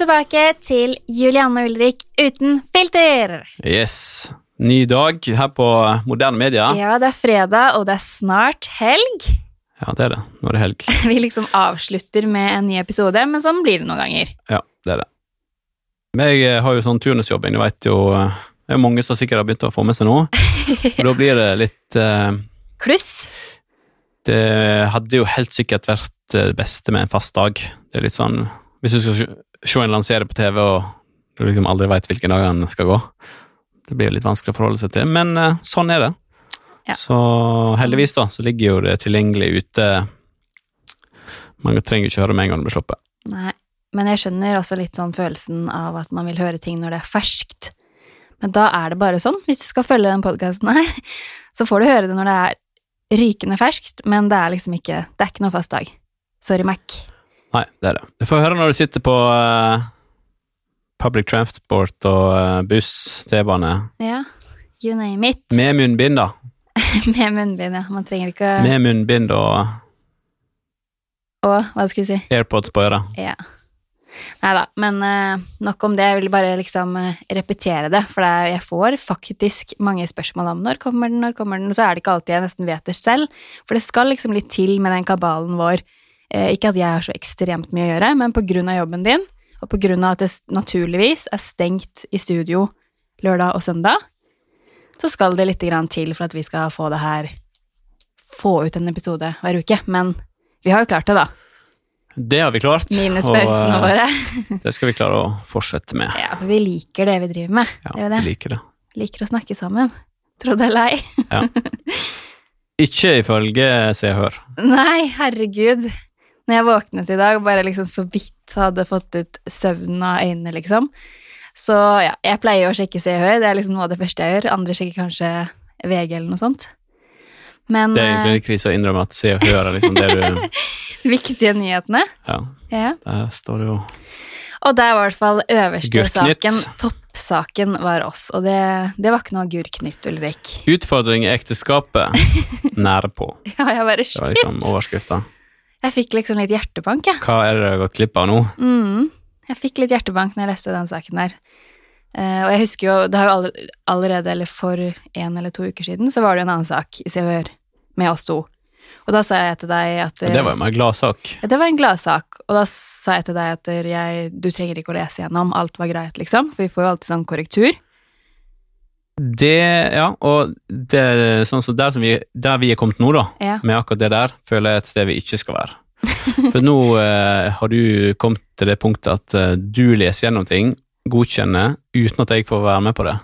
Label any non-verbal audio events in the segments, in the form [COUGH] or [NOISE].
Velkommen tilbake til Julianne Ulrik uten filter. Yes. Ny dag her på Moderne Media. Ja, det er fredag, og det er snart helg. Ja, det er det. Nå er det helg. [LAUGHS] Vi liksom avslutter med en ny episode, men sånn blir det noen ganger. Ja, det er det. Jeg eh, har jo sånn turnusjobbing, du veit jo eh, Det er mange som sikkert har begynt å få med seg nå. [LAUGHS] Og da blir det litt uh, Kluss. Det hadde jo helt sikkert vært det beste med en fast dag. Det er litt sånn Hvis du skal se- en lansere på TV, og du liksom aldri veit hvilken dag den skal gå, det blir jo litt vanskelig å forholde seg til, men eh, sånn er det. Ja. Så heldigvis, da, så ligger jo det tilgjengelig ute. Man trenger ikke høre med en gang det blir sluppet. Nei, men jeg skjønner også litt sånn følelsen av at man vil høre ting når det er ferskt. Men da er det bare sånn, hvis du skal følge den podkasten her, [LAUGHS] så får du høre det når det er rykende ferskt, men det er liksom ikke Det er ikke noe fast dag. Sorry, Mac. Nei, det er det. Du får høre når du sitter på uh, public transport og uh, buss, T-bane, Ja, you name it. med munnbind, da. [LAUGHS] Med munnbind, ja. Man trenger ikke å Med munnbind og Og hva skal vi si? AirPods på øret. Ja. Nei da, men uh, nok om det. Jeg vil bare liksom uh, repetere det, for det, er- jeg får faktisk mange spørsmål om når kommer den, når kommer den, og så er det ikke alltid jeg nesten vet det selv, for det skal liksom litt til med den kabalen vår. Eh, ikke at jeg har så ekstremt mye å gjøre, men av jobben din, og av at det naturligvis er stengt i studio lørdag og søndag, så skal det litt til for at vi skal få det her Få ut en episode hver uke. Men vi har jo klart det, da. Det har vi klart. Minus pausene eh, våre. [LAUGHS] Det skal vi klare å fortsette med. Ja, for vi liker det vi driver med. Ja, det det. vi liker det. Liker å snakke sammen. Tro det eller ei. Ja. [LAUGHS] Ikke ifølge Se og Hør. Nei, herregud. Når jeg våknet i dag, bare liksom så vidt hadde fått ut søvnen av øynene, liksom. Så ja, jeg pleier å sjekke Se og Hør. Det er liksom noe av det første jeg gjør. Andre sjekker kanskje VG eller noe sånt. Men Det er egentlig en krise å innrømme at Se og Hør er liksom det du eh, [LAUGHS] viktige nyhetene. Ja, Ja. der står det jo Og der var i hvert fall øverste Gurknytt. saken, toppsaken, var oss. Og det, det var ikke noe agurknytt, Ulrik. Utfordring i ekteskapet. [LAUGHS] Nære på. Ja, jeg bare Det var liksom overskrifta. Jeg fikk liksom litt hjertebank, jeg. Hva er det du har gått glipp av nå? Mm. Jeg fikk litt hjertebank når jeg leste den saken der. Uh, og jeg husker jo, det har jo allerede, eller for en eller to uker siden, så var det jo en annen sak i Se og Hør med oss to. Og da sa jeg til deg at Og det var jo mer gladsak. Ja, det var en gladsak, og da sa jeg til deg at jeg, du trenger ikke å lese gjennom, alt var greit, liksom, for vi får jo alltid sånn korrektur. Det, ja, og det sånn som der, som vi, der vi er kommet nå, da, Ja. med akkurat det der, føler jeg et sted vi ikke skal være. For nå [LAUGHS] eh, har du kommet til det punktet at eh, du leser gjennom ting, godkjenner, uten at jeg får være med på det.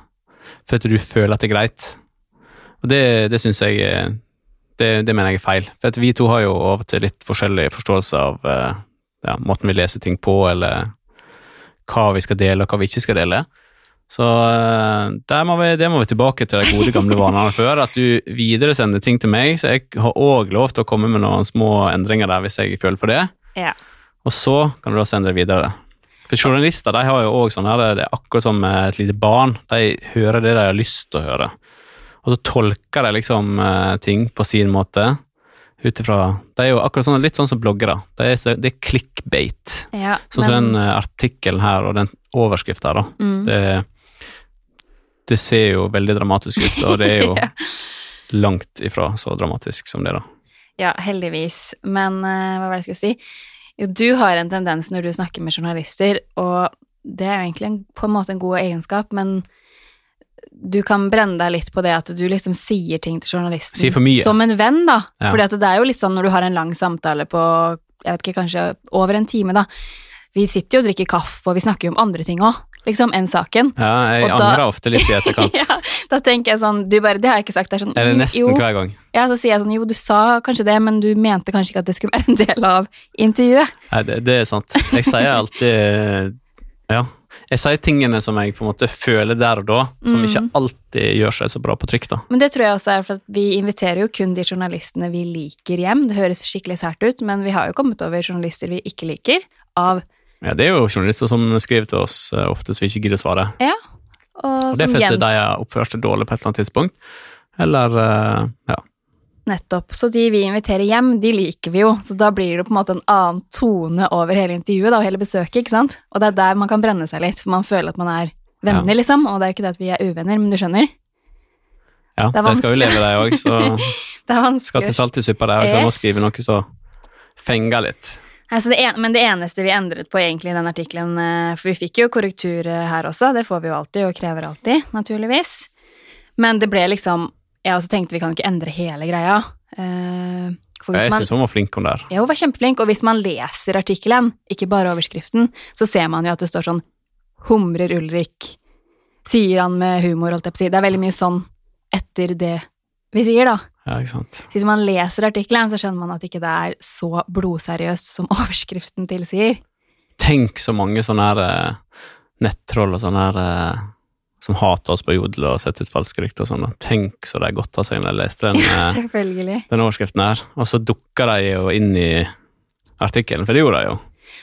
For at du føler at det er greit. Og det, det syns jeg eh, det, det mener jeg er feil. For at vi to har jo av og til litt forskjellig forståelse av eh, ja, måten vi leser ting på, eller hva vi skal dele, og hva vi ikke skal dele. Så eh, må vi, det må vi tilbake til de gode gamle vanene før, at du videresender ting til meg, så jeg har òg lov til å komme med noen små endringer der hvis jeg føler for det, Ja. og så kan du da sende det videre. For journalister de har jo òg sånn her, det er akkurat som et lite barn, de hører det de har lyst til å høre. Og så tolker de liksom eh, ting på sin måte, ut ifra De er jo akkurat sånn, litt sånn som bloggere. Det er, det er clickbait. ja Sånn som den eh, artikkelen her og den overskriften her, da. mm. Det, det ser jo veldig dramatisk ut, og det er jo [LAUGHS] Ja. langt ifra så dramatisk som det, da. Ja, heldigvis. Men uh, hva var det jeg skulle si? Jo, du har en tendens når du snakker med journalister, og det er jo egentlig en, på en måte en god egenskap, men du kan brenne deg litt på det at du liksom sier ting til journalisten mye. som en venn, da. Ja. Fordi at det er jo litt sånn når du har en lang samtale på, jeg vet ikke, kanskje over en time, da. Vi sitter jo og drikker kaffe, og vi snakker jo om andre ting òg, liksom, enn saken. Ja, jeg Og da- ofte litt i etterkant. [LAUGHS] ja, da tenker jeg sånn, du bare, det har jeg ikke sagt, det er sånn, Eller nesten jo. hver gang. Ja, så sier jeg sånn, jo, du sa kanskje det, men du mente kanskje ikke at det skulle være en del av intervjuet. Nei, det, det er sant. Jeg sier alltid Ja. Jeg sier tingene som jeg på en måte føler der og da, som Mm. ikke alltid gjør seg så bra på trykk, da. Men det tror jeg også er for at vi inviterer jo kun de journalistene vi liker hjem. Det høres skikkelig sært ut, men vi har jo kommet over journalister vi ikke liker, av Ja, det er jo journalister som skriver til oss eh, ofte som vi ikke gidder å svare. Ja, og, Og det er fordi de har oppført seg dårlig på et eller annet tidspunkt. Eller eh, ja. Nettopp. Så de vi inviterer hjem, de liker vi jo. Så da blir det på en måte en annen tone over hele intervjuet da, og hele besøket, ikke sant? Og det er der man kan brenne seg litt, for man føler at man er venner, Ja. liksom. Og det er jo ikke det at vi er uvenner, men du skjønner? Ja, Det det skal jo leve, de òg, så [LAUGHS] Det er vanskelig. skal til salt i suppa, de òg. Så jeg må skrive noe så fenger litt. Altså det en, men det eneste vi endret på egentlig i den artikkelen, eh, for vi fikk jo korrektur eh, her også, det får vi jo alltid, og krever alltid, naturligvis. Men det ble liksom Jeg også tenkte vi kan ikke endre hele greia. Eh, Jeg syns hun var flink, hun der. ja, hun var kjempeflink, og hvis man leser artikkelen, ikke bare overskriften, så ser man jo at det står sånn 'Humrer Ulrik', sier han med humor, holdt jeg på å si. Det er veldig mye sånn etter det vi sier, da. Ja, ikke sant. Så hvis man leser artikkelen, så skjønner man at ikke det er så blodseriøst som [LAUGHS] overskriften tilsier. Tenk så mange sånne her eh, nettroll og sånne her eh, som hater oss på Jodel og setter ut falske rykter og sånn. Tenk så de godta seg når de leste den, [LAUGHS] eh, den overskriften her. Og så dukker de jo inn i artikkelen, for det gjorde de jo.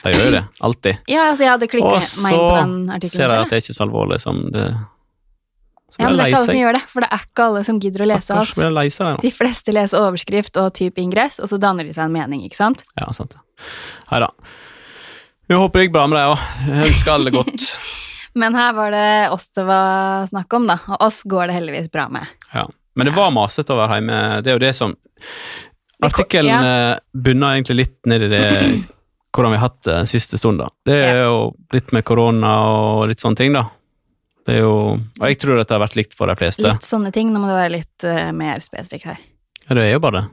De gjør jo det, alltid. Ja, altså jeg hadde Og klikket meg inn på den så ser de at det er ikke så alvorlig som det Ja, men det er ikke alle som gjør det, for det er ikke alle som gidder å lese alt. blir de fleste leser overskrift og type ingress, og så danner de seg en mening, ikke sant? Ja, sant. Hei da. Vi håper det gikk bra med deg òg. Ønsker alle godt. [LAUGHS] Men her var det oss det var snakk om, da, og oss går det heldigvis bra med. Ja. Men det var masete å være hjemme. Det er jo det som Artikkelen ja. bunner egentlig litt ned i det [CLEARS THROAT] hvordan vi har hatt det siste stund. da. Det er jo litt med korona og litt sånne ting, da. Det er jo, og jeg tror dette har vært likt for de fleste. Litt sånne ting, nå må du være litt uh, mer spesifikk her. Ja, det er jo bare det.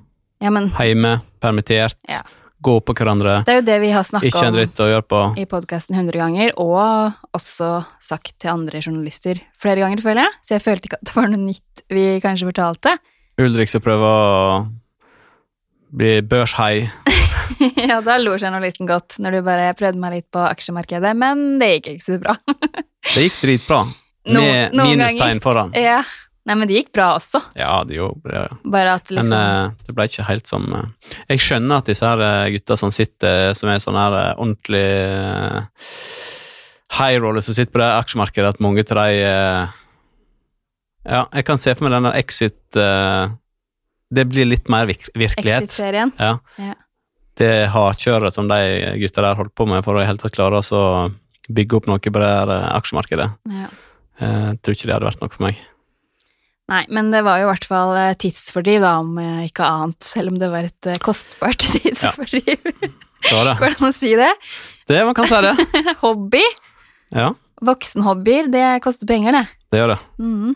Ja, men Hjemme, permittert, Ja. gå på hverandre, det er jo det vi har snakka om i podkasten 100 ganger, og også sagt til andre journalister flere ganger, føler jeg. Så jeg følte ikke at det var noe nytt vi kanskje fortalte. Ulrik som prøver å bli børshei. [LAUGHS] ja, da lo journalisten godt når du bare prøvde meg litt på aksjemarkedet, men det gikk ikke så bra. [LAUGHS] Det gikk dritbra, No- med minustegn foran. ja. Nei, men det gikk bra også, Ja, det gjorde ja. at Men liksom eh, det ble ikke helt som uh, Jeg skjønner at disse her eh, gutta som sitter, som er sånn her uh, ordentlig uh, high roller som sitter på det aksjemarkedet, at mange av de eh, Ja, jeg kan se for meg den der exit eh, Det blir litt mer virk virkelighet. Exit-serien. Ja. Ja. Det hardkjøret som de gutta der holdt på med for å i hele tatt klare å bygge opp noe på det eh, aksjemarkedet. Ja. Eh, Jeg tror ikke det hadde vært nok for meg. Nei, men det var jo i hvert fall eh, tidsfordriv, da, om eh, ikke annet, selv om det var et eh, kostbart [LAUGHS] tidsfordriv. Det var det. Går det an å si det? Det man kan si det. [LAUGHS] Hobby. Ja, Voksenhobbyer, det koster penger, det. det gjør det. Mm.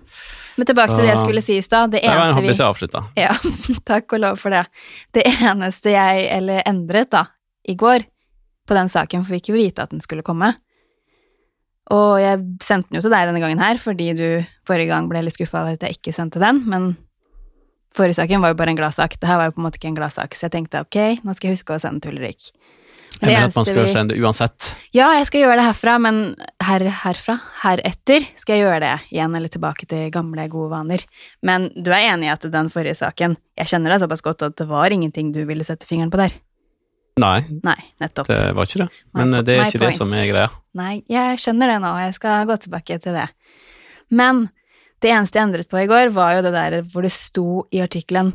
Men tilbake til det jeg skulle si i stad. Det Det var en hobby vi som jeg avslutta. Ja, [LAUGHS] takk og lov for det. Det eneste jeg, eller endret da, i går, på den saken, for vi fikk jo vite at den skulle komme. Og jeg sendte den jo til deg denne gangen her, fordi du forrige gang ble litt skuffa over at jeg ikke sendte den, men forrige saken var jo bare en gladsak. Det her var jo på en måte ikke en gladsak, så jeg tenkte ok, nå skal jeg huske å sende til Ulrik. Jeg mener at man skal vi- sende det uansett. Ja, jeg skal gjøre det herfra, men her, herfra, heretter, skal jeg gjøre det igjen, eller tilbake til gamle, gode vaner. Men du er enig i at den forrige saken, jeg kjenner deg såpass godt at det var ingenting du ville sette fingeren på der? Nei, Nei, nettopp. det var ikke det. Men My eh, det er ikke point. det som er greia. Nei, jeg skjønner det nå, og jeg skal gå tilbake til det. Men det eneste jeg endret på i går, var jo det der hvor det sto i artikkelen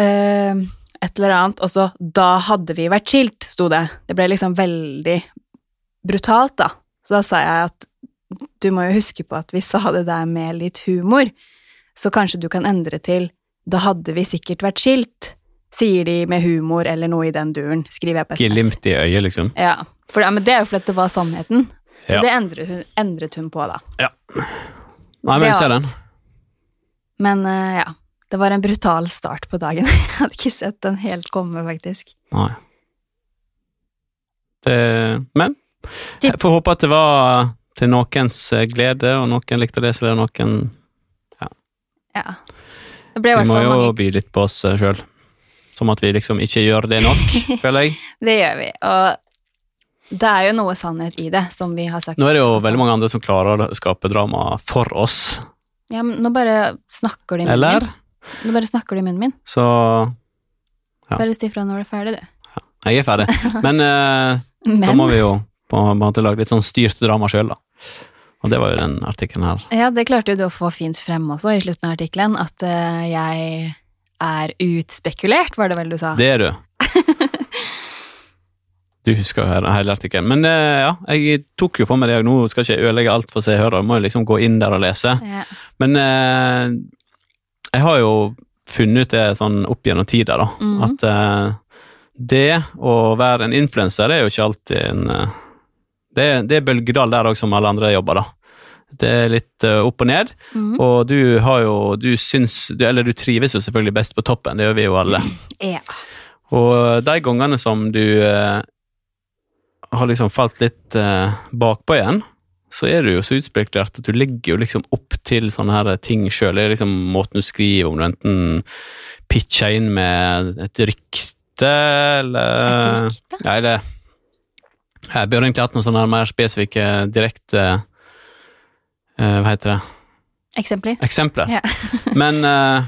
uh, et eller annet, og så 'da hadde vi vært skilt', sto det. Det ble liksom veldig brutalt, da. Så da sa jeg at du må jo huske på at vi sa det der med litt humor, så kanskje du kan endre til 'da hadde vi sikkert vært skilt', sier de med humor eller noe i den duren, skriver jeg på SMS. Glimt i øyet, liksom. Ja, for, ja, men det er jo fordi det var sannheten. Så Ja. det endret hun, endret hun på, da. Nei, men jeg ser den. Men uh, ja, det var en brutal start på dagen. [LAUGHS] Jeg hadde ikke sett den helt komme, faktisk. Nei. Det, men jeg får håpe at det var til noens eh, glede, og noen likte å lese det, og noen Ja. Det ble i Vi må jo mange by litt på oss sjøl. Som at vi liksom ikke gjør det nok, [LAUGHS] føler jeg. Det gjør vi. Og det er jo noe sannhet i det, som vi har sagt. Nå er det jo også. veldig mange andre som klarer å skape drama for oss, Ja, men nå bare snakker du i munnen eller? min. Nå bare snakker du i munnen min. Så Ja. Bare si fra når du er ferdig, du. jeg er ferdig. Men eh, [LAUGHS] da må vi jo på en måte lage litt sånn styrt drama sjøl, da. Og det var jo den artikkelen her. Ja, det klarte jo du å få fint frem også i slutten av artikkelen, at eh, jeg er utspekulert, var det vel du sa? Det er du. [LAUGHS] Du husker jo hele- hele ikke. Men eh, ja, jeg tok jo for meg det, og nå skal ikke jeg ødelegge alt for seere. Må jo liksom gå inn der og lese. Ja. Men eh, jeg har jo funnet ut det sånn opp gjennom tida, da. Mhm. At eh, det å være en influenser er jo ikke alltid en Det det er bølgedal der òg, som alle andre jobber, da. Det er litt eh, opp og ned. Mhm. Og du har jo Du syns Eller du trives jo selvfølgelig best på toppen, det gjør vi jo alle. [CLEARS THROAT] ja. Og de gangene som du eh, har liksom falt litt eh, bakpå igjen, så er du jo så utspekulert at du legger jo liksom opp til sånne her ting sjøl. Det er liksom måten du skriver om du enten pitcher inn med et rykte, eller Et rykte? Nei, det Jeg burde egentlig hatt noen sånne mer spesifikke, direkte eh, Hva heter det? Eksempler? Eksempler. Ja. [LAUGHS] men, eh,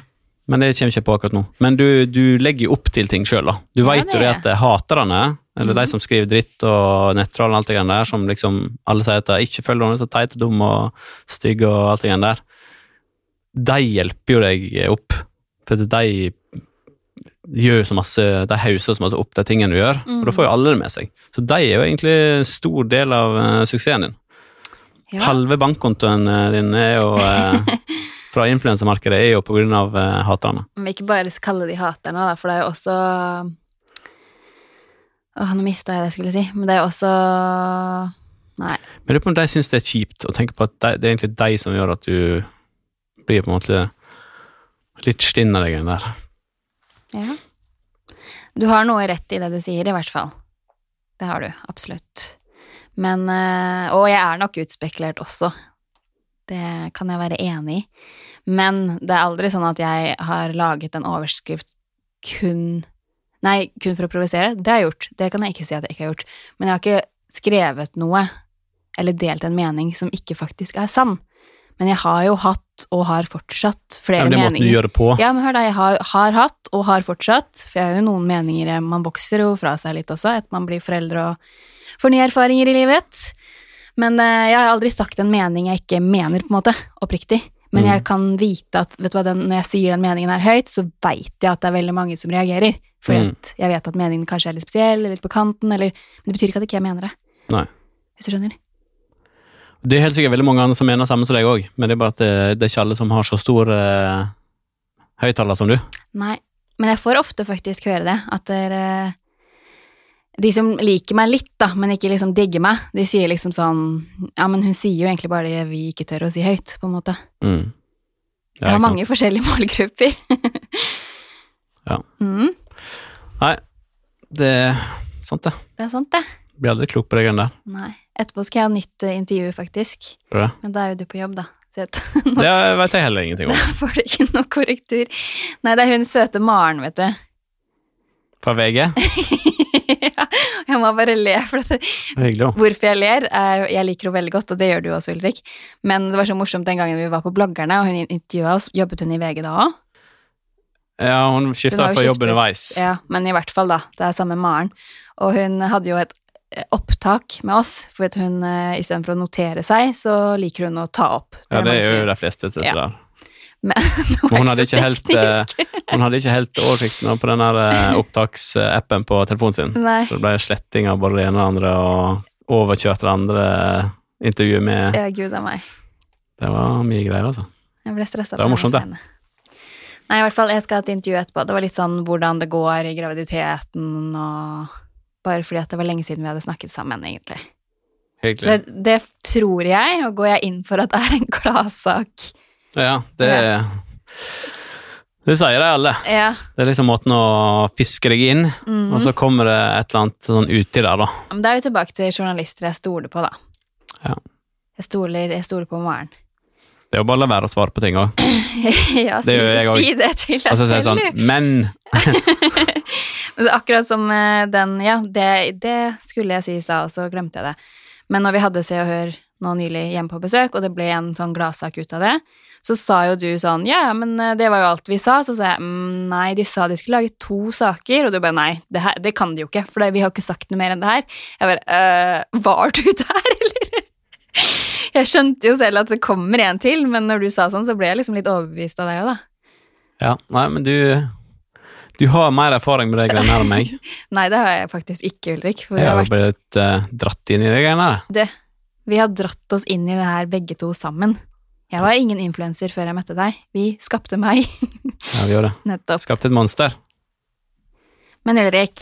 men det kommer ikke på akkurat nå. Men du, du legger jo opp til ting sjøl, da. Du Ja, jo det at haterne, eller de Mhm. som skriver dritt og nettroll og alt det greiene der, som liksom alle sier at de ikke følger noen så teit og dum og stygg og alt det greiene der, de hjelper jo deg opp. For de gjør så masse, de hauser så masse opp de tingene du gjør, og da får jo alle det med seg. Så de er jo egentlig en stor del av uh, suksessen din. Ja. Halve bankkontoen eh, din er jo eh, [LAUGHS] fra influensamarkedet er jo grunn av eh, haterne. Men ikke bare kalle de haterne, da, for det er jo også Åh, nå mista jeg det jeg skulle si, men det er jo også Nei. Men jeg lurer på om de syns det er kjipt å tenke på at de, det er egentlig de som gjør at du blir på en måte litt stinn av deg der. Ja. Du har noe rett i det du sier, i hvert fall. Det har du, absolutt. Men eh, Og jeg er nok utspekulert også. Det kan jeg være enig i. Men det er aldri sånn at jeg har laget en overskrift kun Nei, kun for å provosere. Det har jeg gjort. Det kan jeg ikke si at jeg ikke har gjort. Men jeg har ikke skrevet noe eller delt en mening som ikke faktisk er sann. Men jeg har jo hatt, og har fortsatt, Ja, flere men det måten meninger. du gjør det på. Ja, men hør da, jeg har, har hatt og har fortsatt, for jeg har jo noen meninger eh, Man vokser jo fra seg litt også, at man blir foreldre og får nye erfaringer i livet. Men eh, jeg har aldri sagt en mening jeg ikke mener, på en måte, oppriktig. Men Mm. jeg kan vite at vet du hva, den, når jeg sier den meningen er høyt, så veit jeg at det er veldig mange som reagerer. Fordi Mm. jeg vet at meningen kanskje er litt spesiell, eller litt på kanten, eller Men det betyr ikke at ikke jeg mener det. Nei. Hvis du skjønner? Det er helt sikkert veldig mange andre som mener samme som deg òg, men det er bare at det, det er ikke alle som har så stor uh, høyttaler som du. Nei, men jeg får ofte faktisk høre det, at dere De som liker meg litt, da, men ikke liksom digger meg, de sier liksom sånn Ja, men hun sier jo egentlig bare det vi ikke tør å si høyt, på en måte. Mm. Ja, Jeg har sant? mange forskjellige [LAUGHS] målgrupper. Ja. Mm, Nei, det er sant, det. det er sant, det. Blir aldri klok på det greiene der. Nei. Etterpå skal jeg ha nytt eh, intervju, faktisk. Det? Men da er jo du på jobb, da. Så [LAUGHS] Det vet jeg heller ingenting om. Da får du ikke noe korrektur. Nei, det er hun søte Maren, vet du. Fra VG. [LAUGHS] jeg må bare le, for det, Hyggelig. Hvorfor jeg ler, er Jeg liker henne veldig godt, og det gjør du også, Ulrik. Men det var så morsomt den gangen vi var på Bloggerne, og hun intervjua oss. Jobbet hun i VG da òg? Ja, hun skifta fra jobb underveis. Ja, men i hvert fall, da. Det er samme Maren. Og hun hadde jo et eh, opptak med oss, for hun eh, istedenfor å notere seg, så liker hun å ta opp. Ja, det er jo gjør. de fleste. Til, Ja. der. Men [LAUGHS] hun hadde helt, eh. [LAUGHS] Hun hadde ikke helt oversikten på den eh, opptaksappen på telefonen sin. Nei. Så det ble sletting av både det ene og det andre, og overkjørt det andre intervjuet med Ja, gud a meg. Det var mye greier, altså. Jeg ble stressa. Det var morsomt, det. Nei, i hvert fall, jeg skal ha et intervju etterpå. Det var litt sånn hvordan det går i graviditeten, og bare fordi at det var lenge siden vi hadde snakket sammen, egentlig. Så Hyggelig. det, det tror jeg, og går jeg inn for at det er en gladsak. Ja, det Det sier de alle. Ja. Det er liksom måten å fiske deg inn, mhm. og så kommer det et eller annet sånn uti der, da. Men da er vi tilbake til journalister jeg stoler på, da. Ja. Jeg stoler, jeg stoler på Maren. Det er jo bare å la være å svare på ting òg. [LAUGHS] ja, si, Det jeg si det til deg Og så sier jeg selv, sånn. [LAUGHS] Men så akkurat som eh, den, ja, det, det skulle jeg si i stad, og så glemte jeg det. Men når vi hadde Se og Hør nå nylig hjemme på besøk, og det ble en sånn gladsak ut av det, så sa jo du sånn Ja, men eh, det var jo alt vi sa. Så sa jeg mm, nei, de sa de skulle lage to saker, og du bare nei, det, her, det kan de jo ikke, for vi har jo ikke sagt noe mer enn det her. Jeg bare øh, Var du [LAUGHS] der, eller? Jeg skjønte jo selv at det kommer en til, men når du sa sånn, så ble jeg liksom litt overbevist av deg òg, da. Ja, nei, men du Du har mer erfaring med de greiene enn meg. [LAUGHS] Nei, det har jeg faktisk ikke, Ulrik. Jeg har, blitt uh, dratt inn i de greiene her. Vi har dratt oss inn i det her begge to sammen. Jeg var ingen influenser før jeg møtte deg. Vi skapte meg, [LAUGHS] Ja, vi gjorde det. nettopp. Skapte et monster. Men Ulrik,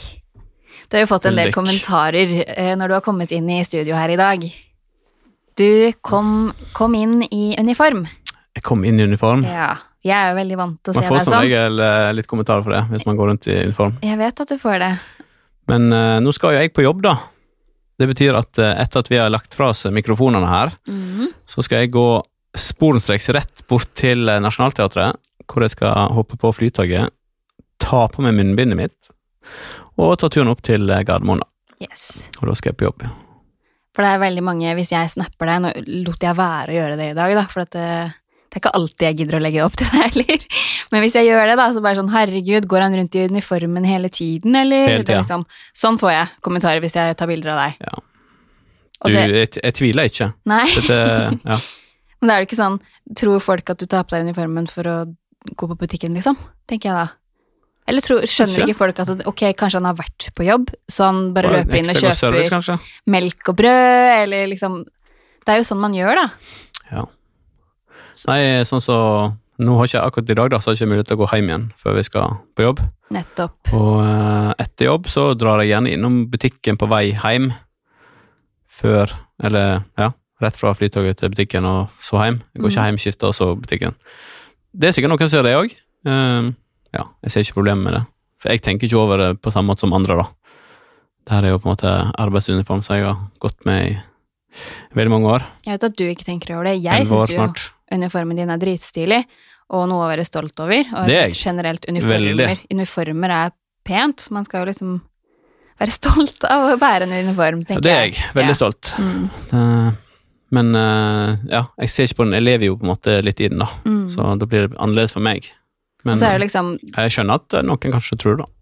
du har jo fått en del kommentarer eh, når du har kommet inn i studio her i dag. Du kom, kom inn i uniform. Jeg kom inn i uniform. Ja, jeg er jo veldig vant til å Man se får deg som sånn. regel eh, litt kommentarer for det, hvis man går rundt i uniform. Jeg vet at du får det. Men eh, nå skal jo jeg på jobb, da. Det betyr at eh, etter at vi har lagt fra oss mikrofonene her, Mhm. så skal jeg gå sporenstreks rett bort til eh, Nationaltheatret, hvor jeg skal hoppe på flytoget, ta på meg munnbindet mitt, og ta turen opp til eh, Gardermoen. Yes. Og da skal jeg på jobb. For det er veldig mange, hvis jeg snapper deg, nå lot jeg være å gjøre det i dag, da, for at det, er ikke alltid jeg gidder å legge opp til det heller. [LAUGHS] Men hvis jeg gjør det, da, så bare sånn, herregud, går han rundt i uniformen hele tiden, eller? Hele tida. Liksom, sånn får jeg kommentarer hvis jeg tar bilder av deg. Ja. Og Du, det, jeg, jeg tviler ikke. nei, Dette, ja. [LAUGHS] men det er jo ikke sånn, tror folk at du tar på deg uniformen for å gå på butikken, liksom? Tenker jeg da. Eller tror, skjønner ikke folk at ok, kanskje han har vært på jobb, så han bare Bare løper inn og kjøper service, melk og brød, eller liksom Det er jo sånn man gjør, da. Ja. Nei, sånn så Nå har ikke akkurat i dag da, så har jeg ikke mulighet til å gå hjem igjen før vi skal på jobb. Nettopp. Og eh, etter jobb så drar jeg gjerne innom butikken på vei hjem før Eller ja, rett fra flytoget til butikken og så hjem. Jeg går ikke Mm. hjem, skifter og så butikken. Det er sikkert noen som ser det òg. ja, jeg ser ikke problemet med det. For jeg tenker ikke over det på samme måte som andre, da. Det er jo på en måte arbeidsuniform som jeg har gått med i veldig mange år. Jeg vet at du ikke tenker over det. Jeg syns jo snart. Uniformen din er dritstilig, og noe å være stolt over. Og Det er jeg jeg. generelt uniformer, Veldig. uniformer er pent. Man skal jo liksom være stolt av å bære en uniform, Ja, tenker det er jeg. Veldig Ja. stolt. Mm, Eh, Men eh, ja, jeg ser ikke på den. Jeg lever jo på en måte litt i den, da. mm. Så da blir det annerledes for meg. Men og så det liksom jeg skjønner at eh, noen kanskje tror det. da.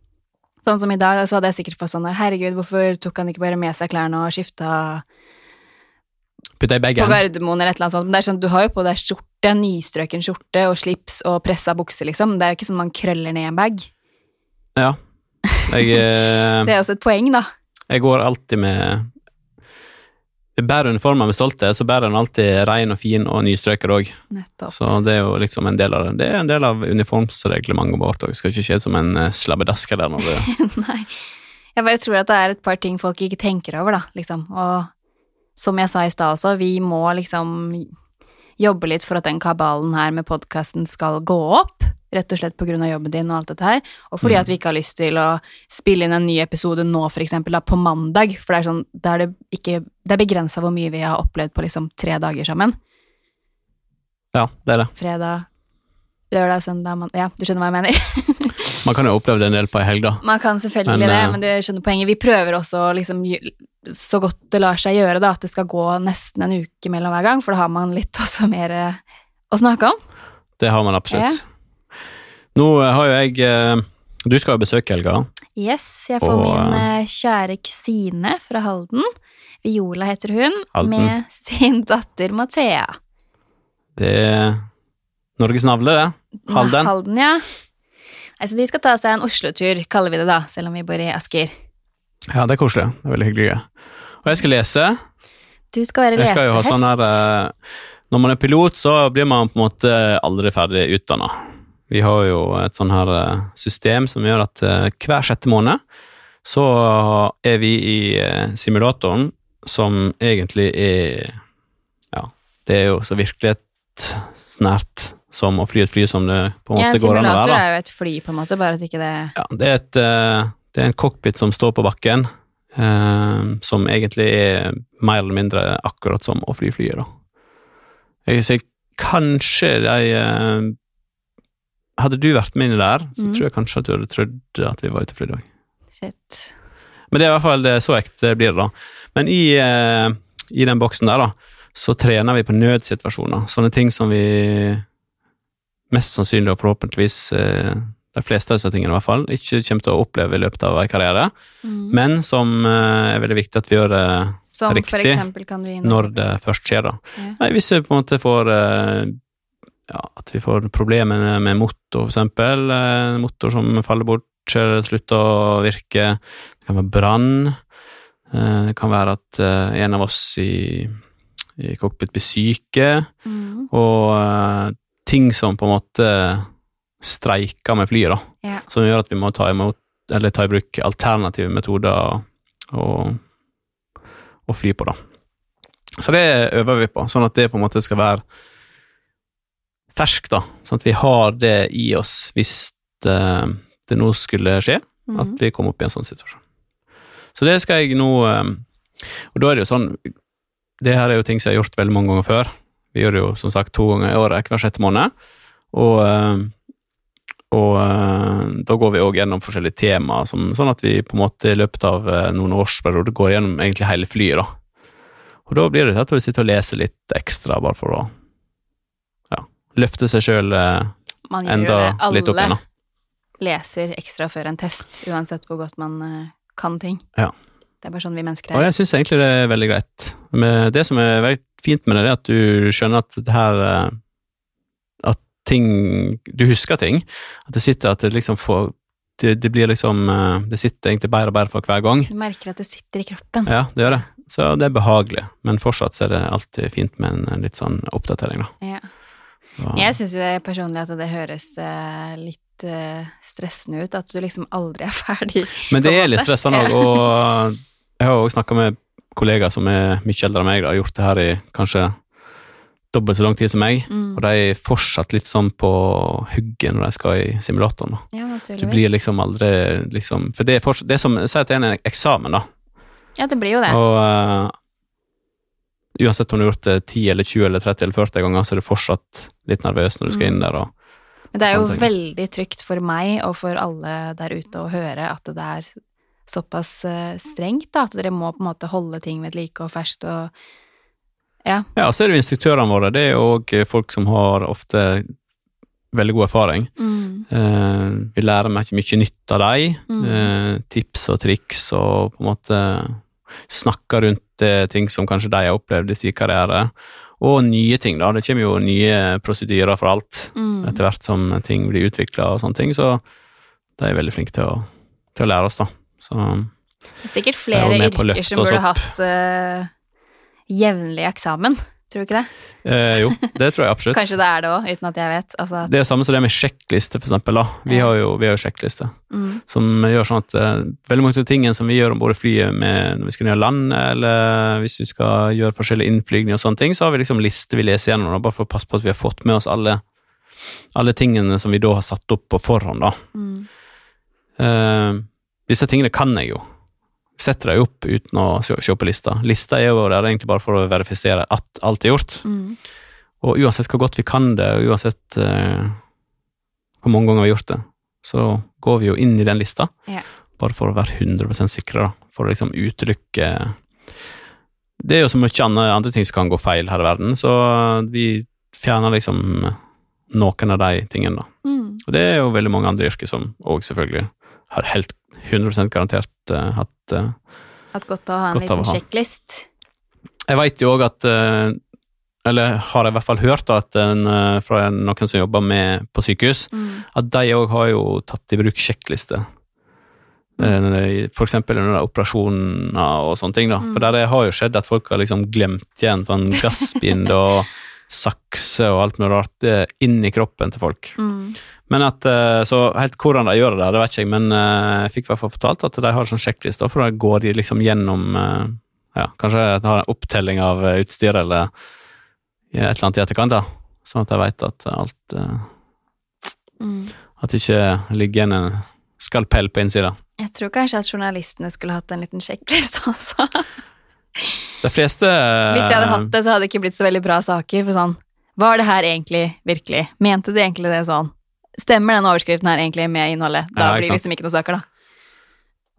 sånn som i dag, så hadde jeg sikkert fått sånn der Herregud, hvorfor tok han ikke bare med seg klærne og skifta Putte i på. Gardermoen eller et eller annet sånt? Men det er sånn, du har jo på deg skjorte, nystrøken skjorte og slips og pressa bukse, liksom. Det er jo ikke sånn man krøller ned en bag. Ja. Jeg, [LAUGHS] eh, Det er også et poeng, da. jeg går alltid med bærer uniformer med stolthet, så bærer den alltid ren og fin og nystrøket òg. Så det er jo liksom en del av det. Det er en del av uniformsreglementet vårt òg. Skal ikke skje som en slabbedasker der når det [LAUGHS] Nei. Jeg bare tror at det er et par ting folk ikke tenker over, da, liksom. Og som jeg sa i stad også, vi må liksom jobbe litt for at den kabalen her med podkasten skal gå opp. Rett og slett av jobben din og alt dette her. Og fordi Mm. at vi ikke har lyst til å spille inn en ny episode nå, for eksempel, da, på mandag. For det er sånn, da er det ikke Det er begrensa hvor mye vi har opplevd på liksom tre dager sammen. Ja, det er det. Fredag, lørdag, søndag, mandag Ja, du skjønner hva jeg mener? [LAUGHS] Man kan jo ha opplevd en del på ei helg, da. Man kan selvfølgelig Men, det, eh, men du skjønner poenget. Vi prøver også liksom så godt det lar seg gjøre, da, at det skal gå nesten en uke mellom hver gang, for da har man litt [LAUGHS] også mer eh, å snakke om. Det har man absolutt. Nå eh, har jo jeg Du skal jo besøke helga. Yes, jeg får Og, min kjære kusine fra Halden, Viola heter hun, Halden. med sin datter Mathea. Det er Norges navle, det. Halden. Halden, ja. Altså, de skal ta seg en Oslo-tur, kaller vi det da, selv om vi bor i Asker. Ja, det er koselig. Det er veldig hyggelig. Og jeg skal lese. Du skal være Jeg skal jo ha lesehest. sånn her eh, Når man er pilot, så blir man på en måte aldri ferdig utdanna. Vi har jo et sånn her eh, system som gjør at eh, hver sjette måned så er vi i simulatoren, som egentlig er Ja, det er jo så virkelighetsnært som å fly et fly som det på en Ja, måte en går an å være. simulator er jo et fly, på en måte, bare at ikke det Ja, det er, et, eh, det er en cockpit som står på bakken, eh, som egentlig er mer eller mindre akkurat som å fly flyet, da. Jeg sier kanskje de eh, Hadde du vært med inni der, så mm. tror jeg kanskje at du hadde trodd at vi var ute og flydde. Shit. Men det er i hvert fall det, så ekte blir det, da. Men i, eh, i den boksen der, da, så trener vi på nødsituasjoner. Sånne ting som vi mest sannsynlig og forhåpentligvis eh, de fleste av disse tingene i hvert fall, ikke kommer til å oppleve i løpet av en karriere, Mm. men som eh, er veldig viktig at vi gjør det Som riktig når det først skjer. da. Ja. Nei, Hvis vi på en måte får eh, ja, at vi får problemer med motor, eksempel, eh, motor som faller bort, slutter å virke. Det kan være brann. Eh, Det kan være at en av oss i, i cockpit blir syke. Mm. Og ting som på en måte streiker med flyet, da. Ja. Som gjør at vi må ta, imot, eller ta i bruk alternative metoder å, fly på, da. Så det øver vi på, sånn at det på en måte skal være ferskt, da. Sånn at vi har det i oss hvis det, det nå skulle skje, Mm. at vi kommer opp i en sånn situasjon. Så det skal jeg nå eh, Og da er det jo sånn Det her er jo ting som jeg har gjort veldig mange ganger før. Vi gjør det jo som sagt to ganger i året, hver sjette måned. Og, eh, og eh, da går vi òg gjennom forskjellige temaer, som, sånn at vi på en måte i løpet av eh, noen årsperioder går gjennom egentlig hele flyet. da. Og da blir det til at vi sitter og leser litt ekstra, bare for å ja, løfte seg sjøl enda litt opp igjen. Alle da. leser ekstra før en test, uansett hvor godt man kan ting. Ja. Det er bare sånn vi mennesker er. Og jeg syns egentlig det er veldig greit. Men det som er veldig fint med det, er at du skjønner at det her eh, At ting Du husker ting. At det sitter at det liksom får det, det blir liksom eh, Det sitter egentlig bedre og bedre for hver gang. Du merker at det sitter i kroppen. Ja, det gjør det. Så det er behagelig. Men fortsatt så er det alltid fint med en, litt sånn oppdatering, da. Ja. Så. Jeg syns jo det personlig at det høres eh, litt stressende ut, at du liksom aldri er ferdig. Men det er litt stressende òg, og jeg har òg snakka med kollegaer som er mye eldre enn meg, da, har gjort det her i kanskje dobbelt så lang tid som meg, Mm. og de er fortsatt litt sånn på hugget når de skal i simulatoren. da. Ja, Du blir liksom aldri liksom For det er, fortsatt, det er som Si at det er en eksamen, da. Ja, det blir jo det. Og uh, uansett om du har gjort det 10 eller 20 eller 30 eller 40 ganger, så er du fortsatt litt nervøs når du skal inn Mm. der. og Men det er jo veldig trygt for meg og for alle der ute å høre at det er såpass eh, strengt, da, at dere må på en måte holde ting ved like og ferskt og Ja. Ja, så er det jo instruktørene våre. Det er òg folk som har ofte veldig god erfaring. Mm. Eh, vi lærer mye, mye nytt av dem. Mm. Eh, tips og triks, og på en måte snakker rundt eh, ting som kanskje de har opplevd i sin karriere. Og nye ting, da. Det kommer jo nye prosedyrer for alt Mm. etter hvert som ting blir utvikla og sånne ting, så de er veldig flinke til å, til å lære oss, da. Så Det er sikkert flere å yrker som burde hatt uh, jevnlig eksamen. Tror du ikke det? eh, jo, det tror jeg absolutt. [LAUGHS] Kanskje det er det òg, uten at jeg vet. Altså, at- Det er samme som det med sjekkliste, for eksempel. Da. Vi Ja. har jo, vi har jo sjekkliste. mm. som gjør sånn at uh, veldig mange av tingene som vi gjør om bord i flyet med, når vi skal ned og lande, eller hvis vi skal gjøre forskjellige innflygninger og sånne ting, så har vi liksom lister vi leser gjennom, da, bare for å passe på at vi har fått med oss alle, alle tingene som vi da har satt opp på forhånd. da. Mm. Eh, disse tingene kan jeg jo. Setter dem opp uten å se, på lista. Lista er jo der egentlig bare for å verifisere at alt er gjort. Mm. Og uansett hvor godt vi kan det, og uansett eh, hvor mange ganger vi har gjort det, så går vi jo inn i den lista, Ja. bare for å være 100 sikre, da. For å liksom utelukke Det er jo så mye andre, andre ting som kan gå feil her i verden, så vi fjerner liksom noen av de tingene, da. Mm. Og det er jo veldig mange andre yrker som òg selvfølgelig har helt 100 garantert uh, hatt uh, Hatt godt av å ha en liten sjekklist. Jeg veit jo òg at uh, Eller har jeg i hvert fall hørt da, en, fra noen som jobber med på sykehus, Mm. at de òg har jo tatt i bruk sjekkliste. For eksempel under operasjoner og sånne ting. da. Mm. For der det har jo skjedd at folk har liksom glemt igjen sånn gassbind og [LAUGHS] sakse og alt mulig rart inn i kroppen til folk. Mm. Men at, eh, Så helt hvordan de gjør det, det vet ikke jeg, men eh, jeg fikk i hvert fall fortalt at de har sånn sjekkliste, for da går de liksom gjennom eh, ja, Kanskje de har en opptelling av utstyr eller et eller annet i etterkant, da. sånn at de vet at alt Mm. At det ikke ligger igjen en skalpell på innsida. Jeg tror kanskje at journalistene skulle hatt en liten sjekkliste også. De fleste [LAUGHS] Hvis de hadde hatt det, så hadde det ikke blitt så veldig bra saker. For sånn, Var det her egentlig virkelig? Mente de egentlig det sånn? Stemmer den overskriften her egentlig med innholdet? Da Ja, blir det liksom ikke noe saker, da.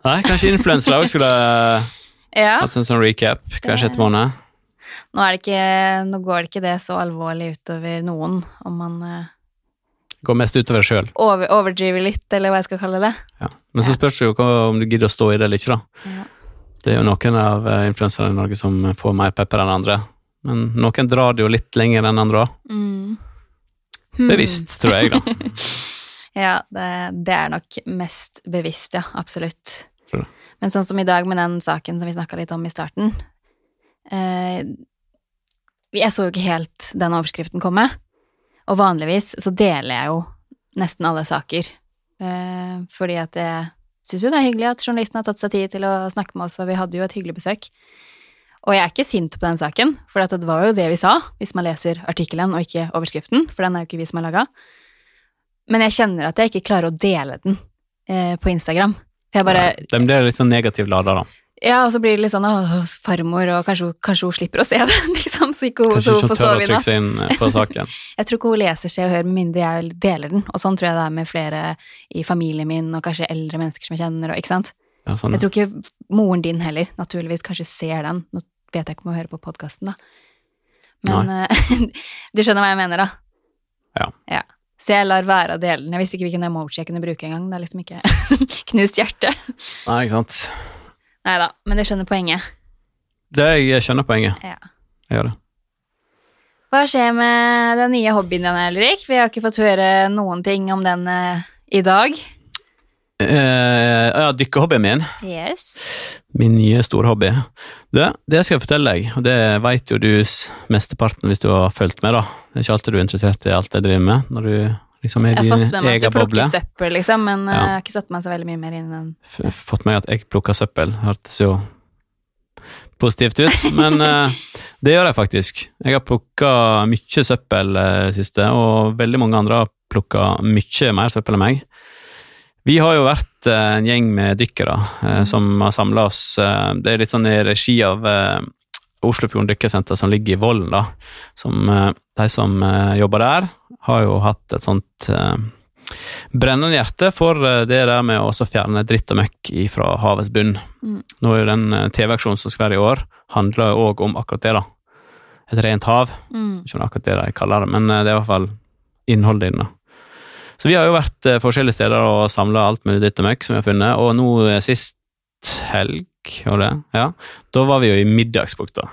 Nei, kanskje influensere òg skulle [LAUGHS] Ja. hatt en sånn recap hver sjette måned. Nå, det ikke, nå går det ikke det så alvorlig utover noen, om man eh, Går mest utover deg sjøl. over, overdriver litt, eller hva jeg skal kalle det. Ja. Men så spørs det jo om du gidder å stå i det eller ikke, da. Ja. Det er jo noen av eh, influenserne i Norge som får mer pepper enn andre. Men noen drar det jo litt lenger enn andre òg. Mm. Hmm. Bevisst, tror jeg, da. [LAUGHS] Ja, det, det er nok mest bevisst, ja. Absolutt. Men sånn som i dag med den saken som vi snakka litt om i starten eh, Jeg så jo ikke helt den overskriften komme. Og vanligvis så deler jeg jo nesten alle saker. Eh, fordi at jeg syns jo det er hyggelig at journalisten har tatt seg tid til å snakke med oss, og vi hadde jo et hyggelig besøk. Og jeg er ikke sint på den saken, for det var jo det vi sa, hvis man leser artikkelen og ikke overskriften, for den er jo ikke vi som har laga. Men jeg kjenner at jeg ikke klarer å dele den eh, på Instagram. For jeg bare De blir litt sånn negativt lada, da. Ja, og så blir det litt sånn åh, farmor, og kanskje, kanskje hun slipper å se [LAUGHS] det, liksom, så ikke hun, Kanskje så hun får sove i natt. inn eh, på saken. [LAUGHS] Jeg tror ikke hun leser Se og Hør med mindre jeg deler den, og sånn tror jeg det er med flere i familien min, og kanskje eldre mennesker som jeg kjenner, og ikke sant. Ja, sånn. Jeg tror ikke moren din heller, naturligvis, kanskje ser den. Nå vet jeg ikke om hun hører på podkasten, da. Men eh, [LAUGHS] du skjønner hva jeg mener, da? Ja. Så jeg lar være å dele den. Jeg visste ikke hvilken emoji jeg kunne bruke engang. Det er liksom ikke [LAUGHS] knust hjerte. Nei, ikke sant. Nei da, men du skjønner poenget. Det jeg skjønner poenget. Ja. Jeg gjør det. Hva skjer med den nye hobbyen din, Ulrik? Vi har ikke fått høre noen ting om den eh, i dag. Eh, ja, dykkerhobbyen min. Yes. Min nye storhobby. Det, det skal jeg fortelle deg, og det vet jo du mesteparten hvis du har fulgt med, da. Det er ikke alltid du er interessert i alt jeg driver med, når du liksom er Jeg har fått med meg at du boble. plukker søppel, liksom, men eh, Ja. jeg har ikke satt meg så veldig mye mer inn i den. F- Fått med meg at jeg plukker søppel, hørtes jo positivt ut, men uh, [LAUGHS] det gjør jeg faktisk. Jeg har plukka mye søppel uh, siste, og veldig mange andre har plukka mye mer søppel enn meg. Vi har jo vært eh, en gjeng med dykkere eh, som har samla oss eh, Det er litt sånn i regi av Oslofjorden Dykkersenter som ligger i Vollen, da. Som, de som jobber der, har jo hatt et sånt brennende hjerte for det der med å fjerne dritt og møkk fra havets bunn. Mm. Nå er jo den TV-aksjonen som skal være i år, handler jo òg om akkurat det, da. Et rent hav. Mm. Ikke akkurat det de kaller det, men det er i hvert fall innholdet i den. Så vi har jo vært eh, forskjellige steder og samla alt mulig ditt og møkk som vi har funnet, og nå eh, sist helg, var det? Ja. Da var vi jo i Middagsbukta.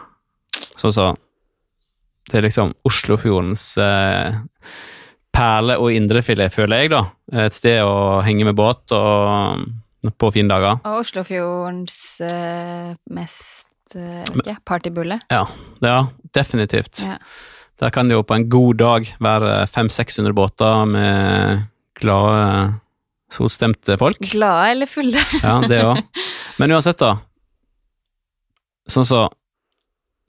Så så Det er liksom Oslofjordens eh, perle og indrefilet, føler jeg, da. Et sted å henge med båt og på fine dager. Og Oslofjordens eh, mest eh, ikke, partybulle. Ja, ja definitivt. Ja. Der kan det jo på en god dag være 500-600 båter med glade, solstemte folk. Glade eller fulle? Ja, det òg. [LAUGHS] Men uansett, da. Sånn så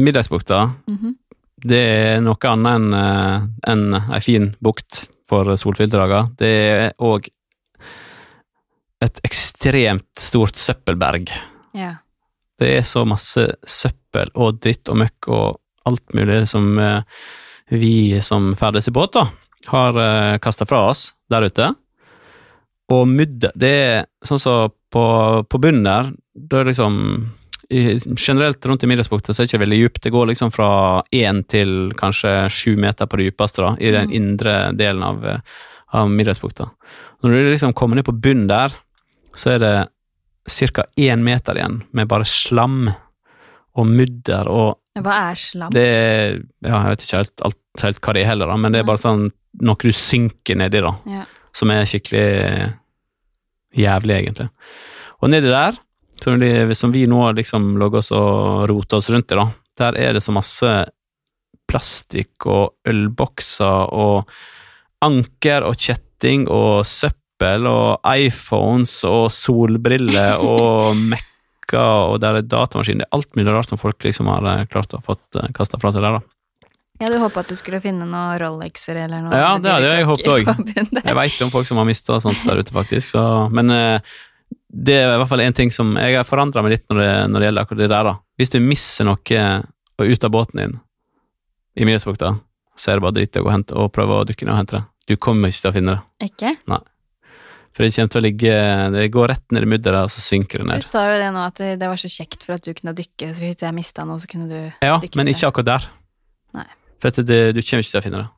Middagsbukta, Mhm. det er noe annet enn en ei en fin bukt for solfylte dager. Det er òg et ekstremt stort søppelberg. Ja. Det er så masse søppel og dritt og møkk og alt mulig som eh, vi som ferdes i båt, da, har uh, kasta fra oss der ute. Og mudder Det er sånn som på, på bunnen der, da er det liksom i, Generelt rundt i Middagsbukta så er det ikke veldig dypt. Det går liksom fra én til kanskje sju meter på det dypeste, da, i den Mm. indre delen av, eh, av Middagsbukta. Når du liksom kommer ned på bunnen der, så er det ca. én meter igjen med bare slam og mudder og Hva er slam? det er Ja, jeg vet ikke helt, alt, helt hva det er heller, da, men det er bare sånn noe du synker nedi, da. Ja. Som er skikkelig jævlig, egentlig. Og nedi der, som, de, som vi nå liksom logger oss og roter oss rundt i, da, der er det så masse plastikk og ølbokser og anker og kjetting og søppel og iPhones og solbriller og [LAUGHS] Mac-er og der er datamaskin. Det er alt mulig rart som folk liksom har eh, klart å fått kasta fra seg der, da. Jeg hadde håpa at du skulle finne noen Rolexer eller noe. Ja, det hadde jeg håpet også. Jeg veit om folk som har mista sånt der ute, faktisk. Så, men eh, det er i hvert fall en ting som Jeg har forandra meg litt når det, når det gjelder akkurat det der. da. Hvis du mister noe ut av båten din i Middagsbukta, så er det bare dritt å gå og, hente, og prøve å dykke ned og hente det. Du kommer ikke til å finne det. Ikke? For det kommer til å ligge Det går rett ned i mudderet, og så synker det ned. Du sa jo det nå, at det var så kjekt for at du kunne dykke, så hvis jeg mista noe, så kunne du Ja, dykke men ikke akkurat der. Nei. For at det, du kommer ikke til å finne det.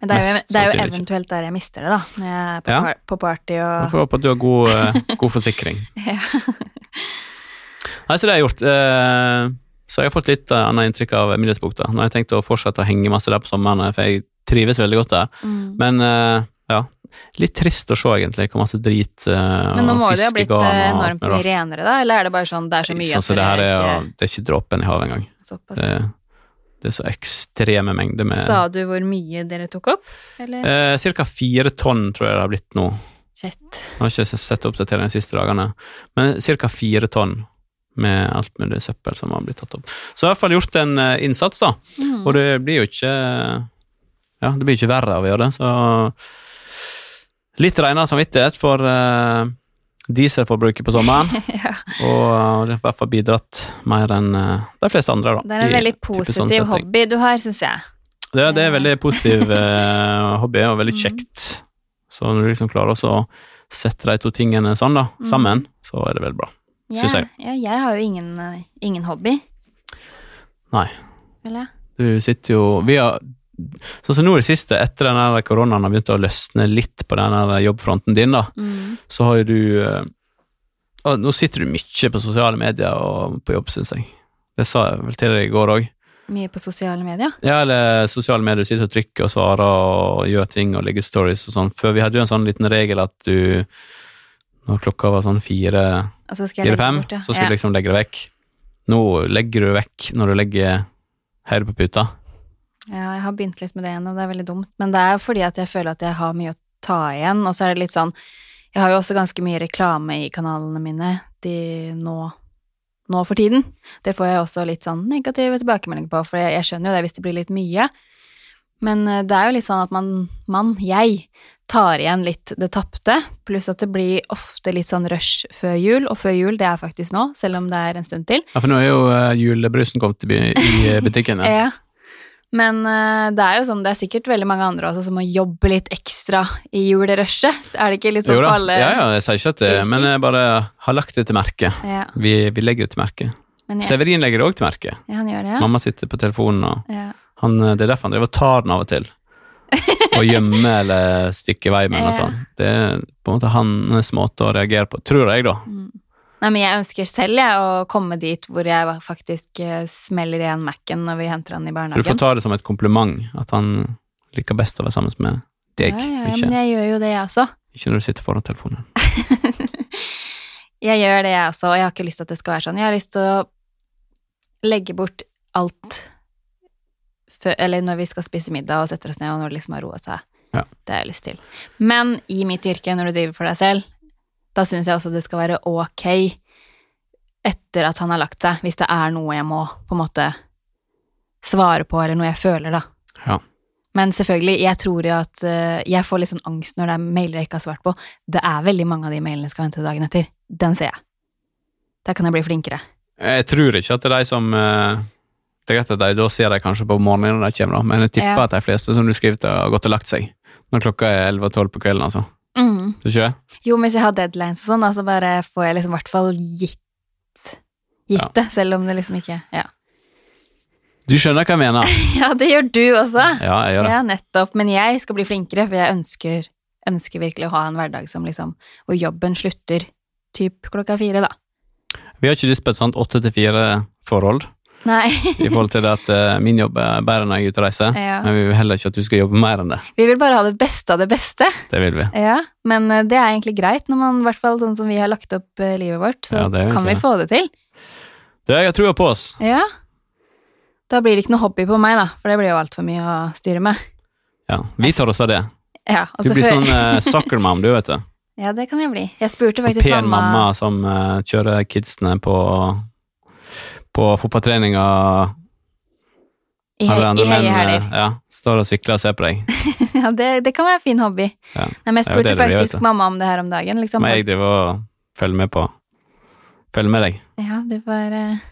Men det er, jo, det er jo eventuelt der jeg mister det, da. Når jeg er på, Ja. par på party og får håpe at du har god, eh, god forsikring. [LAUGHS] ja. [LAUGHS] Nei, så det har jeg gjort. Eh, Så jeg har fått litt eh, annet inntrykk av Middagsbukta. Nå har jeg tenkt å fortsette å henge masse der på sommeren, for jeg trives veldig godt der. mm. Men ja, litt trist å se, egentlig, hvor masse drit uh, Men nå må det ha blitt eh, enormt mye renere, da? Eller er det bare sånn det er så mye Sånn som det her er, ikke det er ikke dråpen i havet engang. såpass? Det, det er så ekstreme mengder med Sa du hvor mye dere tok opp? Eller? eh, Cirka fire tonn, tror jeg det har blitt nå. Shit. Jeg har ikke sett oppdatering de siste dagene, men ca. fire tonn med alt mulig søppel som har blitt tatt opp. Så jeg har i hvert fall gjort en eh, innsats, da. Mm. Og det blir jo ikke Ja, det blir ikke verre av å gjøre det, så Litt renere samvittighet for uh, dieselforbruket på sommeren, [LAUGHS] ja. og det har i hvert fall bidratt mer enn uh, de fleste andre, da. Det er en veldig sånn positiv hobby du har, syns jeg. Det, det er en veldig positiv uh, [LAUGHS] hobby, og veldig Mm. kjekt. Så når du liksom klarer å sette de to tingene sånn, da, Mm. sammen, så er det veldig bra. Syns Ja, jeg. Ja, jeg har jo ingen, eh, ingen hobby. Nei. Eller? Du sitter jo Vi har Sånn som nå i det siste, etter den koronaen har begynt å løsne litt på den jobbfronten din, da, Mm. så har jo du eh, Nå sitter du mye på sosiale medier og på jobb, syns jeg. Det sa jeg vel til deg i går òg. Mye på sosiale medier. Ja, eller sosiale medier. Du sitter og trykker og svarer og gjør ting og legger stories og sånn. Før vi hadde jo en sånn liten regel at du Når klokka var sånn fire Altså fire-fem, ja. så skulle du liksom legge det vekk. Nå legger du det vekk når du legger høyre på puta. Ja, jeg har begynt litt med det igjen, og det er veldig dumt. Men det er jo fordi at jeg føler at jeg har mye å ta igjen, og så er det litt sånn Jeg har jo også ganske mye reklame i kanalene mine de nå, nå for tiden. Det får jeg også litt sånn negative tilbakemeldinger på, for jeg, jeg skjønner jo det hvis det blir litt mye. Men eh, det er jo litt sånn at man, man, jeg, tar igjen litt det tapte, pluss at det blir ofte litt sånn rush før jul, og før jul, det er faktisk nå, selv om det er en stund til. Ja, for nå er jo uh, julebrusen kommet i, butikkene. Ja. [LAUGHS] Men eh, det er jo sånn, det er sikkert veldig mange andre også som må jobbe litt ekstra i julerushet. Er det ikke litt sånn på alle Ja, ja, jeg sier ikke at det? Men jeg bare har lagt det til merke. Ja, Vi, vi legger det til merke. jeg, Severin legger det òg til merke. ja, han gjør det, ja. Mamma sitter på telefonen, og ja. han, eh, det er derfor han driver og tar den av og til. [LAUGHS] Og gjemmer eller stikker i vei med den og sånn. Det er på en måte hans måte å reagere på, tror jeg, da. Mm. Nei, men jeg ønsker selv jeg, å komme dit hvor jeg faktisk eh, smeller igjen Mac-en når vi henter han i Så du får ta det som et kompliment, at han liker best å være sammen med deg, Ja, ja, ja, ikke, men jeg gjør jo det, jeg også. [LAUGHS] ikke når du sitter foran telefonen. Jeg gjør det, jeg også, og jeg har ikke lyst til at det skal være sånn. Jeg har lyst til å legge bort alt før, eller når vi skal spise middag og setter oss ned, og når det liksom har roet seg. Ja. Det har jeg lyst til. Men i mitt yrke, når du driver for deg selv, da syns jeg også det skal være ok etter at han har lagt seg, hvis det er noe jeg må på en måte svare på, eller noe jeg føler, da. Ja. Men selvfølgelig, jeg tror jo at eh, jeg får litt sånn angst når det er mailer jeg ikke har svart på. Det er veldig mange av de mailene jeg skal vente dagen etter. Den ser jeg. Der kan jeg bli flinkere. Jeg tror ikke at det er de som eh, Det er greit at de da ser de kanskje på morgenen når de kommer, da, men jeg tipper Ja. at de fleste som du skriver til, har gått og lagt seg. Når klokka er 11-12 på kvelden, altså. Mm. Ikke? Jo, hvis jeg har deadlines og sånn, så bare får jeg liksom i hvert fall gitt, gitt Ja. det, selv om det liksom ikke Ja. Du skjønner hva jeg mener? [LAUGHS] ja, det gjør du også. Ja, jeg gjør det. Ja, nettopp. Men jeg skal bli flinkere, for jeg ønsker, ønsker virkelig å ha en hverdag som liksom Hvor jobben slutter typ klokka fire, da. Vi har ikke lyst på et sånt åtte til fire-forhold. I forhold til det at uh, min jobb er bedre når jeg er ute og reiser, Ja. men vi vil heller ikke at du skal jobbe mer enn det. Vi vil bare ha det beste av det beste. Det vil vi. Ja, men uh, det er egentlig greit, når man, i hvert fall sånn som vi har lagt opp uh, livet vårt, så Ja, kan vi få det til. Det, jeg trua på oss. Ja. Da blir det ikke noe hobby på meg, da, for det blir jo altfor mye å styre med. Ja, vi tar oss av det. Ja, Du blir sånn uh, soccer mom, du, vet du. [LAUGHS] Ja, det kan jeg bli. Jeg spurte faktisk faktisk pen mamma, mamma som uh, kjører kidsene på, på fotballtreninga. i, andre menn, eh, Ja, står og sykler og ser på deg. [LAUGHS] Ja, det, det kan være en fin hobby. Ja. Nei, men jeg spurte blir, faktisk du. mamma om det her om dagen. Liksom. Men jeg driver og følger med på Følger med deg. Ja, det var uh,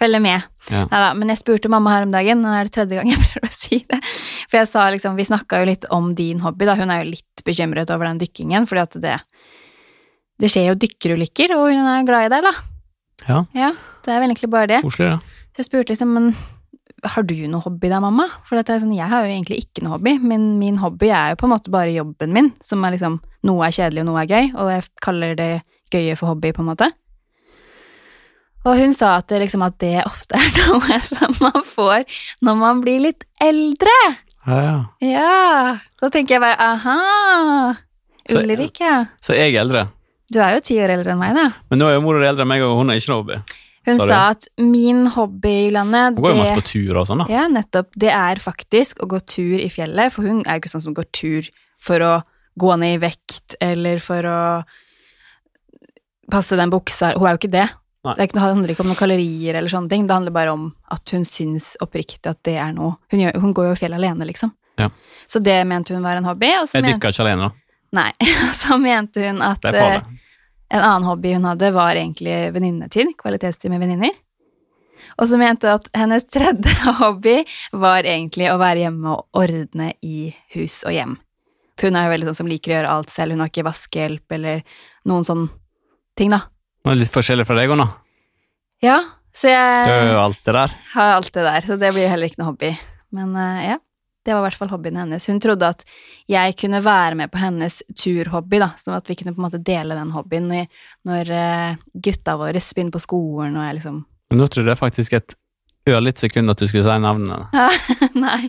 Følge med. Ja. Neida, men jeg spurte mamma her om dagen, og nå er det tredje gang jeg [LAUGHS] prøver å si det. For jeg sa liksom, vi snakka jo litt om din hobby, da. Hun er jo litt bekymret over den dykkingen, fordi at det Det skjer jo dykkerulykker, og hun er glad i deg, da. Ja, Ja, det er vel egentlig bare det. koselig, ja. Så jeg spurte liksom, men har du noe hobby da, mamma? For jeg, er sånn, jeg har jo egentlig ikke noe hobby, men min hobby er jo på en måte bare jobben min, som er liksom, noe er kjedelig og noe er gøy, og jeg kaller det gøye for hobby, på en måte. Og hun sa at det, liksom, at det ofte er [LAUGHS] noe som man får når man blir litt eldre. Ja, ja. Ja! Da tenker jeg bare aha! Ulrik, ja. Så jeg er eldre. Du er jo ti år eldre enn meg, da. Men nå er jo mor eldre enn meg, og hun har ikke noe hobby. Hun Sa sa at min hobby, Julianne, Hun går jo masse på tur og sånn, da. Ja, nettopp. Det er faktisk å gå tur i fjellet, for hun er jo ikke sånn som går tur for å gå ned i vekt, eller for å passe den buksa. Hun er jo ikke det. Nei. Det, ikke, det handler ikke om noen kalorier eller sånne ting. Det handler bare om at hun syns oppriktig at det er noe Hun, gjør, hun går jo i fjellet alene, liksom. Ja. Så det mente hun var en hobby. Jeg dykker ikke alene, da. nei, [LAUGHS] så mente hun at Det er eh, farlig. En annen hobby hun hadde, var egentlig venninnetid. Kvalitetstid med venninner. Og så mente hun at hennes tredje [LAUGHS] hobby var egentlig å være hjemme og ordne i hus og hjem. For hun er jo veldig sånn som liker å gjøre alt selv. Hun har ikke vaskehjelp eller noen sånne ting, da. Hun er litt forskjellig fra deg òg, nå. Ja, så jeg Du har jo alt det der. har alt det der, så det blir heller ikke noe hobby. Men eh, ja, det var i hvert fall hobbyen hennes. Hun trodde at jeg kunne være med på hennes turhobby, da, sånn at vi kunne på en måte dele den hobbyen når, når eh, gutta våre begynner på skolen og jeg liksom Men nå trodde jeg faktisk et ørlite sekund at du skulle si navnet. [LAUGHS] Ja, Nei.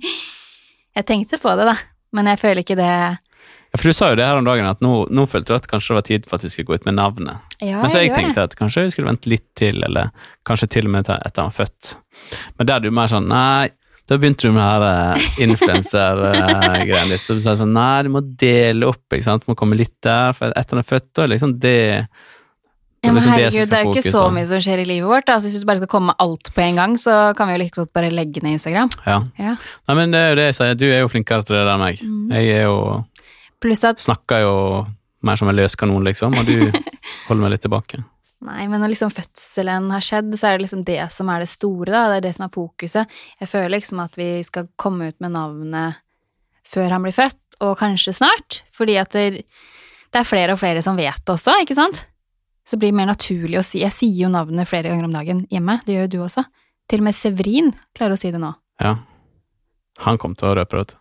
Jeg tenkte på det, da. Men jeg føler ikke det Ja, For du sa jo det her om dagen, at nå, nå følte du at kanskje det var tid for at vi skulle gå ut med navnet. Ja, Men så jeg det. tenkte at kanskje vi skulle vente litt til, eller kanskje til og med etter han var født. Men der er du mer sånn Nei, da begynte du med det her uh, influenser-greiene litt. Så du sa sånn Nei, du må dele opp, ikke sant. Du må komme litt der. For etter han er født, da er liksom det Ja, men liksom det som herregud, skal det er jo ikke så mye som skjer i livet vårt. Altså, hvis du bare skal komme med alt på en gang, så kan vi jo like godt bare legge ned Instagram. Ja. Ja. Nei, men det er jo det jeg sier. Du er jo flinkere til det der enn meg. Mm. Jeg er jo Pluss at Snakker jo mer som en løskanon, liksom, og du [LAUGHS] holder meg litt tilbake. Nei, men når liksom fødselen har skjedd, så er det liksom det som er det store, da. Det er det som er fokuset. Jeg føler liksom at vi skal komme ut med navnet før han blir født, og kanskje snart. Fordi at det, er flere og flere som vet det også, ikke sant? Så det blir mer naturlig å si Jeg sier jo navnet flere ganger om dagen hjemme. Det gjør jo du også. Til og med Severin klarer å si det nå. Ja. Han kom til å røpe det. vet du.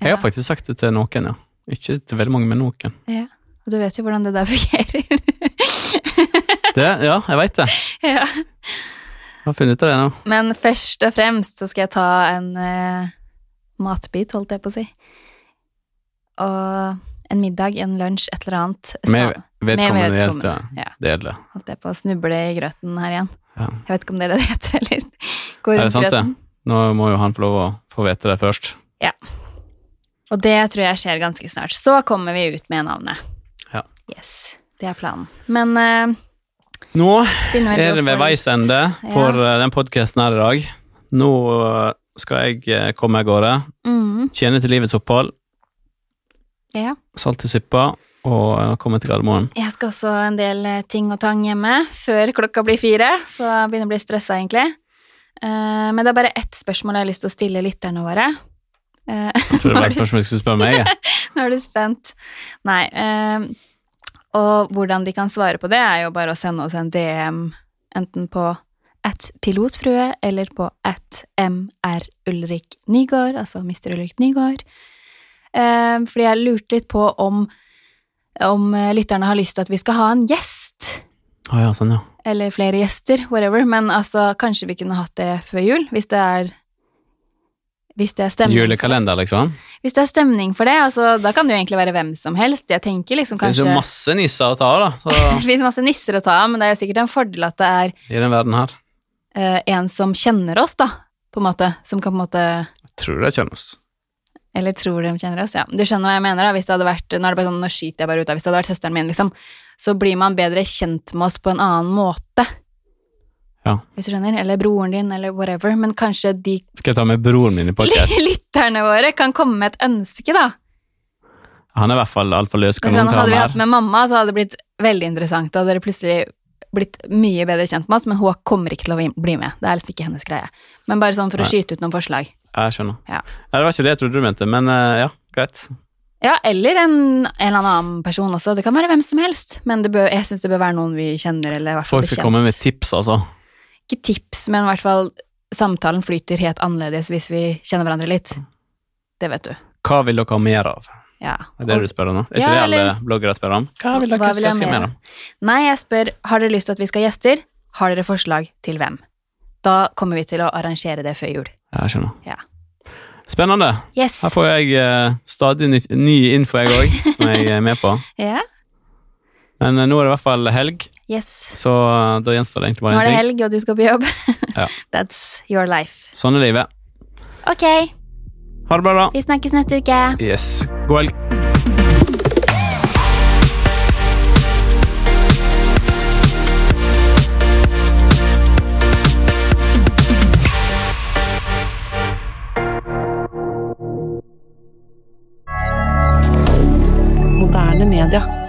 Jeg Ja. har faktisk sagt det til noen, ja. Ikke til veldig mange, men noen. Ja. Og du vet jo hvordan det der [LAUGHS] fungerer. Det, ja, jeg veit det. [LAUGHS] ja. Jeg har funnet ut av det nå. Men først og fremst så skal jeg ta en uh, matbit, holdt jeg på å si. Og en middag, en lunsj, et eller annet. Med vedkommende med helt, ja. Ja. Det er det. Holdt jeg på å snuble i grøten her igjen. Ja. Jeg vet ikke om [LAUGHS] det er det det heter, eller gå Er det sant, sant, det? Nå må jo han få lov å få vite det først. Ja. Og det tror jeg skjer ganske snart. Så kommer vi ut med navnet. Ja. Yes, det er planen. Men eh, Nå er det ved veis ende for Ja. eh, den podkasten her i dag. Nå eh, skal jeg eh, komme av gårde, Mm. tjene til livets opphold, ja. salt i suppa og komme til Gardermoen. Jeg skal også en del ting og tang hjemme før klokka blir fire, så jeg begynner å bli stressa, egentlig. Men det er bare ett spørsmål jeg har lyst til å stille lytterne våre. Jeg tror det [LAUGHS] var et spørsmål jeg skulle spørre meg. Nå er du spent. Nei. Og hvordan de kan svare på det, er jo bare å sende oss en DM enten på at pilotfrue eller på at mr Ulrik Nygaard, altså Mr. Ulrik Nygaard. Eh, fordi jeg lurte litt på om, om eh, lytterne har lyst til at vi skal ha en gjest. Oh, ja, sånn, ja. Eller flere gjester, whatever. Men altså, kanskje vi kunne hatt det før jul, hvis det er hvis det er stemning Julekalender, liksom. hvis det er stemning for det, altså, da kan det jo egentlig være hvem som helst. Jeg tenker liksom Det finnes jo masse nisser å ta av, da. Så, [LAUGHS] Det finnes masse nisser å ta av, men det er jo sikkert en fordel at det er I den verden her. Uh, en som kjenner oss, da, på en måte. Som kan på en måte Jeg tror de kjenner oss. Eller tror de kjenner oss, ja. Du skjønner hva jeg mener, da. Hvis det hadde vært Nå sånn, nå skyter jeg bare ut av Hvis det hadde vært søsteren min, liksom, så blir man bedre kjent med oss på en annen måte. Ja. Hvis du skjønner? Eller broren din, eller whatever. Men kanskje de Skal jeg ta med broren min i [LAUGHS] podcast? lytterne våre kan komme med et ønske, da. Han er i hvert fall altfor løs Kanskje noen ta hadde vi hatt med mamma, så hadde det blitt veldig interessant. Da hadde dere plutselig blitt mye bedre kjent med oss, men hun kommer ikke til å bli med. Det er liksom ikke hennes greie. Men bare sånn for å Nei. skyte ut noen forslag. Jeg skjønner. Ja. ja. det var ikke det jeg trodde du mente, men eh, ja, greit. Ja, eller en, en annen person også. Det kan være hvem som helst, men det bør, jeg syns det bør være noen vi kjenner, eller i hvert fall Folk skal komme med tips, altså. Ikke tips, men i hvert fall samtalen flyter helt annerledes hvis vi kjenner hverandre litt. Det vet du. Hva vil dere ha mer av? Ja. Er det det du spør om nå? Er ikke Ja, det alle eller- bloggere spør om? Hva vil dere Hva vil jeg jeg ha mer mer om? Nei, jeg spør har dere lyst til at vi skal ha gjester. Har dere forslag til hvem? Da kommer vi til å arrangere det før jul. Jeg skjønner. Ja. Spennende. Yes. Her får jeg uh, stadig ny, ny info, jeg òg, som jeg er med på. [LAUGHS] Ja. Men uh, nå er det i hvert fall helg, Yes. så eh, da gjenstår det egentlig bare én ting. Nå er det helg, og du skal på jobb. [LAUGHS] Ja. That's your life. Sånn er livet. Ok, Ha det bra, da. vi snakkes neste uke. Yes. God helg. Media.